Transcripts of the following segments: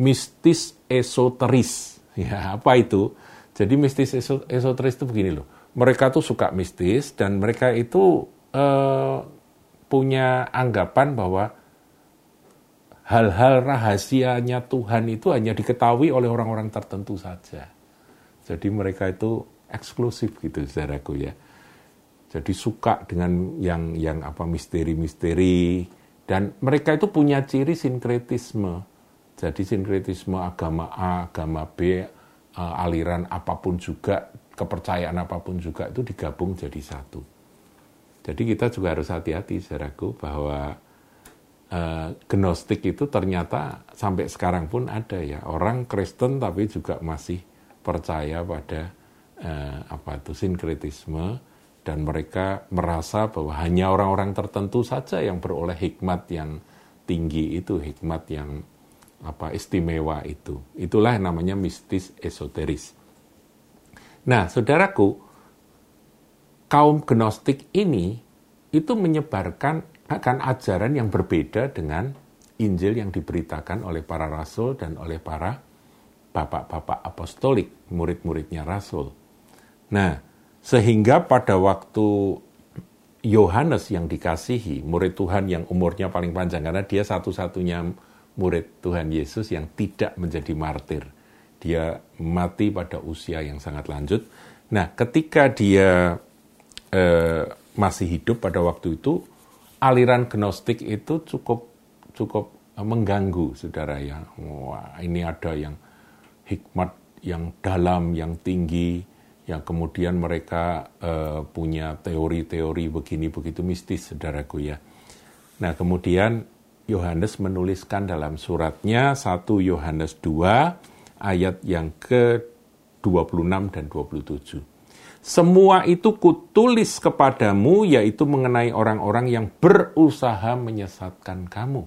mistis esoteris. Ya, apa itu? Jadi mistis esoteris itu begini loh. Mereka tuh suka mistis dan mereka itu eh, punya anggapan bahwa hal-hal rahasianya Tuhan itu hanya diketahui oleh orang-orang tertentu saja. Jadi mereka itu eksklusif gitu saudaraku ya. Jadi suka dengan yang yang apa misteri-misteri dan mereka itu punya ciri sinkretisme. Jadi sinkretisme agama A, agama B, uh, aliran apa pun juga, kepercayaan apa pun juga itu digabung jadi satu. Jadi kita juga harus hati-hati saudaraku bahwa uh, gnostik itu ternyata sampai sekarang pun ada ya orang Kristen tapi juga masih percaya pada uh, apa itu sinkretisme dan mereka merasa bahwa hanya orang-orang tertentu saja yang beroleh hikmat yang tinggi itu, hikmat yang apa istimewa itu. Itulah namanya mistis esoteris. Nah, saudaraku, kaum gnostik ini itu menyebarkan akan ajaran yang berbeda dengan Injil yang diberitakan oleh para rasul dan oleh para bapak-bapak apostolik, murid-muridnya rasul. Nah, sehingga pada waktu Yohanes yang dikasihi, murid Tuhan yang umurnya paling panjang, karena dia satu-satunya murid Tuhan Yesus yang tidak menjadi martir. Dia mati pada usia yang sangat lanjut. Nah, ketika dia eh, masih hidup pada waktu itu, aliran gnostik itu cukup cukup mengganggu, saudara ya. Wah, ini ada yang hikmat yang dalam, yang tinggi, yang kemudian mereka uh, punya teori-teori begini begitu mistis, saudaraku ya. Nah, kemudian Yohanes menuliskan dalam suratnya 1 Yohanes 2 ayat yang ke-26 dan 27. Semua itu kutulis kepadamu yaitu mengenai orang-orang yang berusaha menyesatkan kamu.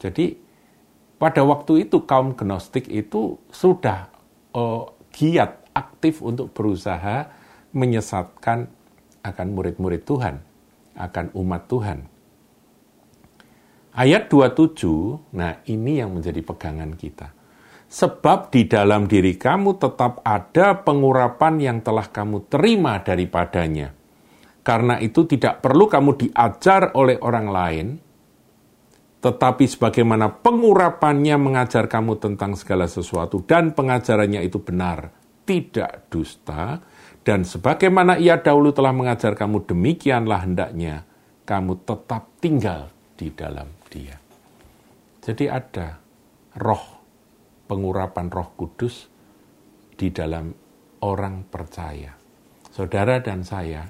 Jadi pada waktu itu kaum gnostik itu sudah uh, giat aktif untuk berusaha menyesatkan akan murid-murid Tuhan, akan umat Tuhan. Ayat 27, nah ini yang menjadi pegangan kita. Sebab di dalam diri kamu tetap ada pengurapan yang telah kamu terima daripadanya. Karena itu tidak perlu kamu diajar oleh orang lain, tetapi sebagaimana pengurapannya mengajar kamu tentang segala sesuatu dan pengajarannya itu benar, tidak dusta, dan sebagaimana ia dahulu telah mengajar kamu, demikianlah hendaknya kamu tetap tinggal di dalam dia. Jadi ada roh, pengurapan roh kudus di dalam orang percaya. Saudara dan saya,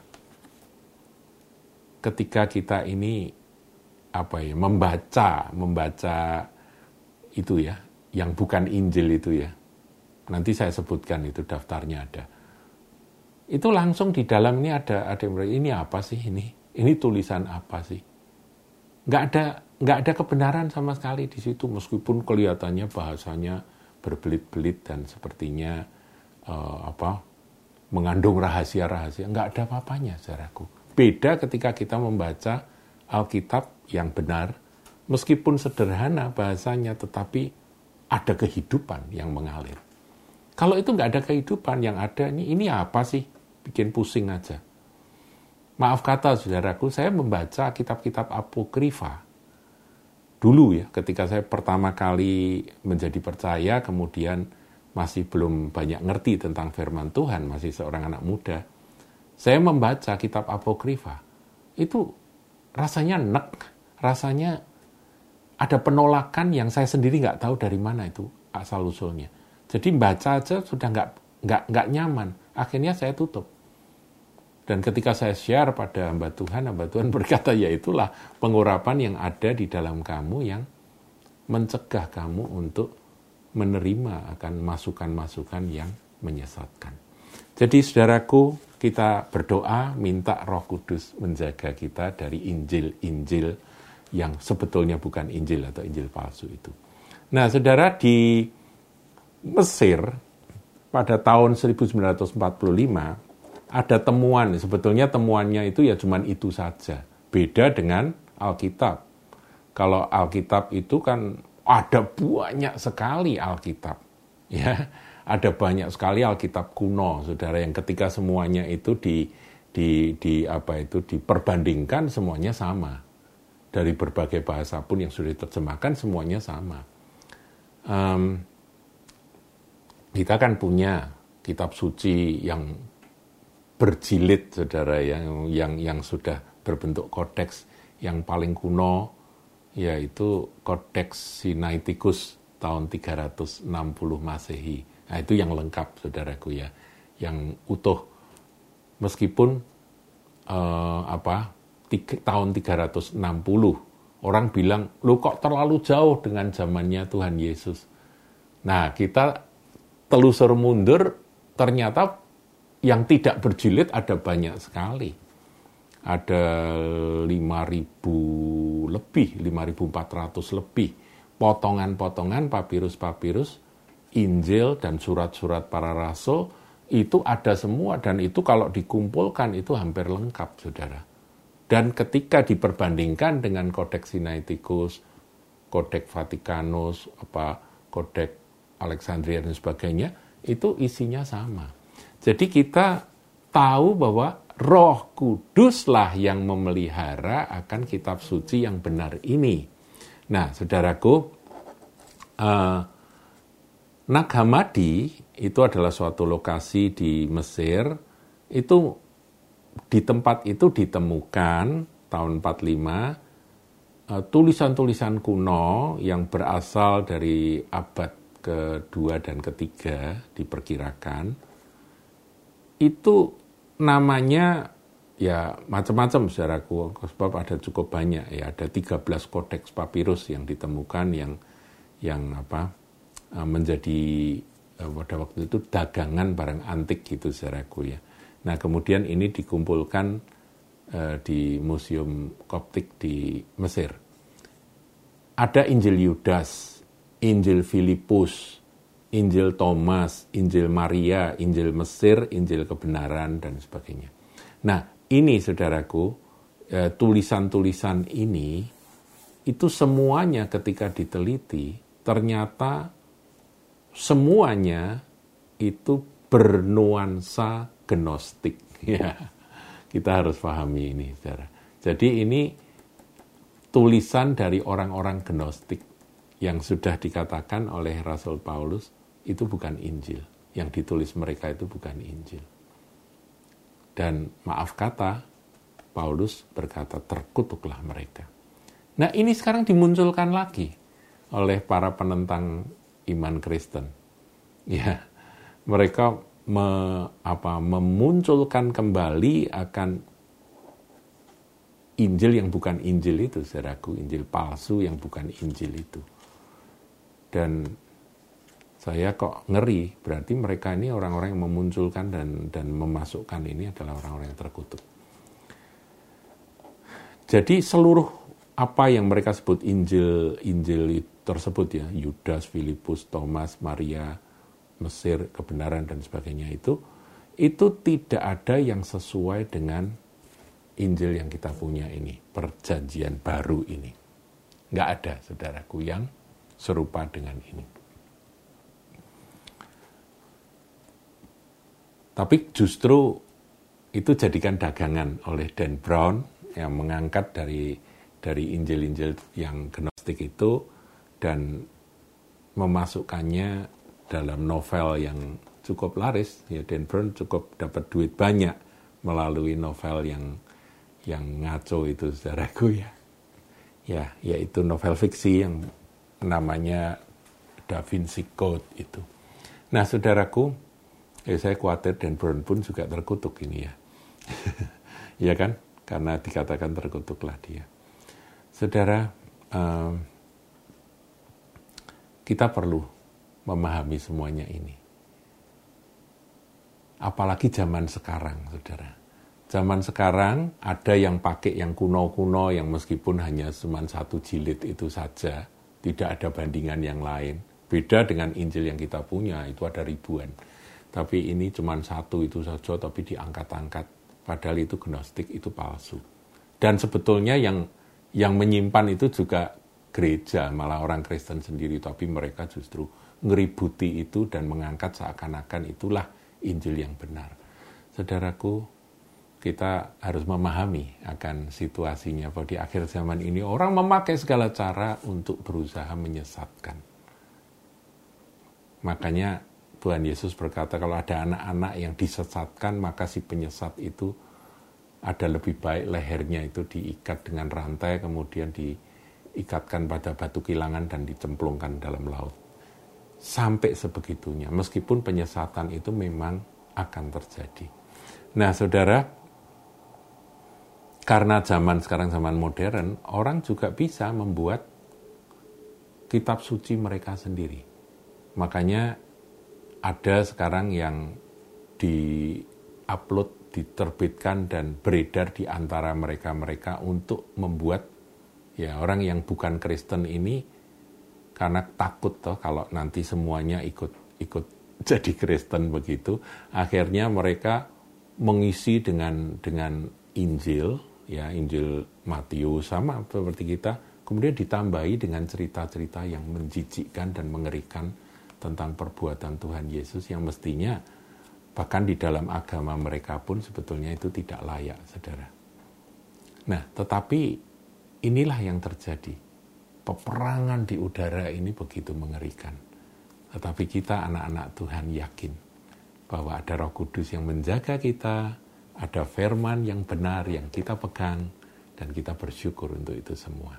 ketika kita ini apa ya membaca membaca itu ya yang bukan Injil itu ya Nanti saya sebutkan itu daftarnya ada. Itu langsung di dalam ini ada ada yang ini apa sih ini? Ini tulisan apa sih? Nggak ada nggak ada kebenaran sama sekali di situ meskipun kelihatannya bahasanya berbelit-belit dan sepertinya uh, apa mengandung rahasia-rahasia nggak ada apa-apanya saudaraku beda ketika kita membaca Alkitab yang benar meskipun sederhana bahasanya tetapi ada kehidupan yang mengalir kalau itu nggak ada kehidupan yang ada ini, ini apa sih? Bikin pusing aja. Maaf kata saudaraku, saya membaca kitab-kitab apokrifa. Dulu ya, ketika saya pertama kali menjadi percaya, kemudian masih belum banyak ngerti tentang firman Tuhan, masih seorang anak muda. Saya membaca kitab apokrifa. Itu rasanya nek, rasanya ada penolakan yang saya sendiri nggak tahu dari mana itu asal usulnya. Jadi baca aja sudah nggak nggak nggak nyaman. Akhirnya saya tutup. Dan ketika saya share pada hamba Tuhan, hamba Tuhan berkata, ya itulah pengurapan yang ada di dalam kamu yang mencegah kamu untuk menerima akan masukan-masukan yang menyesatkan. Jadi saudaraku, kita berdoa minta roh kudus menjaga kita dari Injil-Injil yang sebetulnya bukan Injil atau Injil palsu itu. Nah saudara di Mesir pada tahun 1945 ada temuan, sebetulnya temuannya itu ya cuman itu saja. Beda dengan Alkitab. Kalau Alkitab itu kan ada banyak sekali Alkitab. Ya, ada banyak sekali Alkitab kuno, saudara, yang ketika semuanya itu di, di, di apa itu diperbandingkan semuanya sama dari berbagai bahasa pun yang sudah diterjemahkan semuanya sama. Um, kita kan punya kitab suci yang berjilid, saudara, yang yang yang sudah berbentuk kodeks yang paling kuno, yaitu kodeks Sinaiticus tahun 360 Masehi. Nah itu yang lengkap, saudaraku ya, yang utuh. Meskipun uh, apa tiga, tahun 360 orang bilang, lu kok terlalu jauh dengan zamannya Tuhan Yesus. Nah, kita telusur mundur, ternyata yang tidak berjilid ada banyak sekali. Ada 5.000 lebih, 5.400 lebih. Potongan-potongan papirus-papirus, Injil dan surat-surat para rasul, itu ada semua dan itu kalau dikumpulkan itu hampir lengkap, saudara. Dan ketika diperbandingkan dengan Kodeks Sinaiticus, Kodeks Vatikanus, apa Kodeks Alexandria dan sebagainya, itu isinya sama. Jadi kita tahu bahwa Roh Kuduslah yang memelihara akan kitab suci yang benar ini. Nah, saudaraku, uh, Nag itu adalah suatu lokasi di Mesir. Itu di tempat itu ditemukan tahun 45 eh, tulisan-tulisan kuno yang berasal dari abad kedua dan ketiga diperkirakan itu namanya ya macam-macam saudaraku. Sebab ada cukup banyak ya. Ada 13 kodeks papirus yang ditemukan yang yang apa eh, menjadi eh, pada waktu itu dagangan barang antik gitu saudaraku ya. Nah, kemudian ini dikumpulkan uh, di Museum Koptik di Mesir. Ada Injil Yudas, Injil Filipus, Injil Thomas, Injil Maria, Injil Mesir, Injil kebenaran dan sebagainya. Nah, ini saudaraku, uh, tulisan-tulisan ini itu semuanya ketika diteliti ternyata semuanya itu bernuansa gnostik. Ya, kita harus pahami ini, saudara. Jadi ini tulisan dari orang-orang gnostik yang sudah dikatakan oleh Rasul Paulus itu bukan Injil. Yang ditulis mereka itu bukan Injil. Dan maaf kata, Paulus berkata terkutuklah mereka. Nah ini sekarang dimunculkan lagi oleh para penentang iman Kristen. Ya, mereka me, apa, memunculkan kembali akan Injil yang bukan Injil itu, saudaraku, Injil palsu yang bukan Injil itu. Dan saya kok ngeri, berarti mereka ini orang-orang yang memunculkan dan dan memasukkan ini adalah orang-orang yang terkutuk. Jadi seluruh apa yang mereka sebut Injil Injil tersebut ya, Yudas, Filipus, Thomas, Maria, Mesir, kebenaran dan sebagainya itu, itu tidak ada yang sesuai dengan Injil yang kita punya ini, perjanjian baru ini. Nggak ada, saudaraku, yang serupa dengan ini. Tapi justru itu jadikan dagangan oleh Dan Brown yang mengangkat dari dari Injil-Injil yang gnostik itu dan memasukkannya dalam novel yang cukup laris, ya Dan Brown cukup dapat duit banyak melalui novel yang yang ngaco itu saudaraku ya. Ya, yaitu novel fiksi yang namanya Da Vinci Code itu. Nah, saudaraku, ya saya khawatir Dan Brown pun juga terkutuk ini ya. ya kan? Karena dikatakan terkutuklah dia. Saudara, um, kita perlu memahami semuanya ini. Apalagi zaman sekarang, saudara. Zaman sekarang ada yang pakai yang kuno-kuno yang meskipun hanya cuma satu jilid itu saja, tidak ada bandingan yang lain. Beda dengan Injil yang kita punya, itu ada ribuan. Tapi ini cuma satu itu saja, tapi diangkat-angkat. Padahal itu gnostik, itu palsu. Dan sebetulnya yang yang menyimpan itu juga gereja, malah orang Kristen sendiri, tapi mereka justru ngeributi itu dan mengangkat seakan-akan itulah Injil yang benar. Saudaraku, kita harus memahami akan situasinya bahwa di akhir zaman ini orang memakai segala cara untuk berusaha menyesatkan. Makanya Tuhan Yesus berkata kalau ada anak-anak yang disesatkan maka si penyesat itu ada lebih baik lehernya itu diikat dengan rantai kemudian diikatkan pada batu kilangan dan dicemplungkan dalam laut. Sampai sebegitunya, meskipun penyesatan itu memang akan terjadi. Nah, saudara, karena zaman sekarang zaman modern, orang juga bisa membuat kitab suci mereka sendiri. Makanya ada sekarang yang di-upload diterbitkan dan beredar di antara mereka-mereka untuk membuat ya orang yang bukan Kristen ini karena takut toh kalau nanti semuanya ikut ikut jadi Kristen begitu. Akhirnya mereka mengisi dengan dengan Injil ya Injil Matius sama seperti kita kemudian ditambahi dengan cerita-cerita yang menjijikkan dan mengerikan tentang perbuatan Tuhan Yesus yang mestinya Bahkan di dalam agama mereka pun sebetulnya itu tidak layak, saudara. Nah, tetapi inilah yang terjadi. Peperangan di udara ini begitu mengerikan. Tetapi kita anak-anak Tuhan yakin bahwa ada roh kudus yang menjaga kita, ada firman yang benar yang kita pegang, dan kita bersyukur untuk itu semua.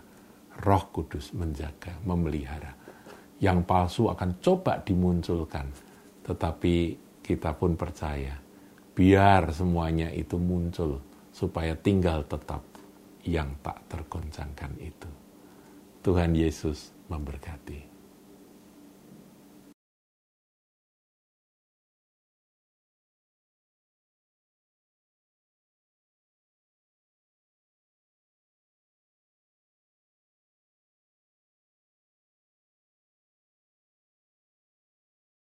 Roh kudus menjaga, memelihara. Yang palsu akan coba dimunculkan, tetapi kita pun percaya. Biar semuanya itu muncul supaya tinggal tetap yang tak tergoncangkan itu. Tuhan Yesus memberkati.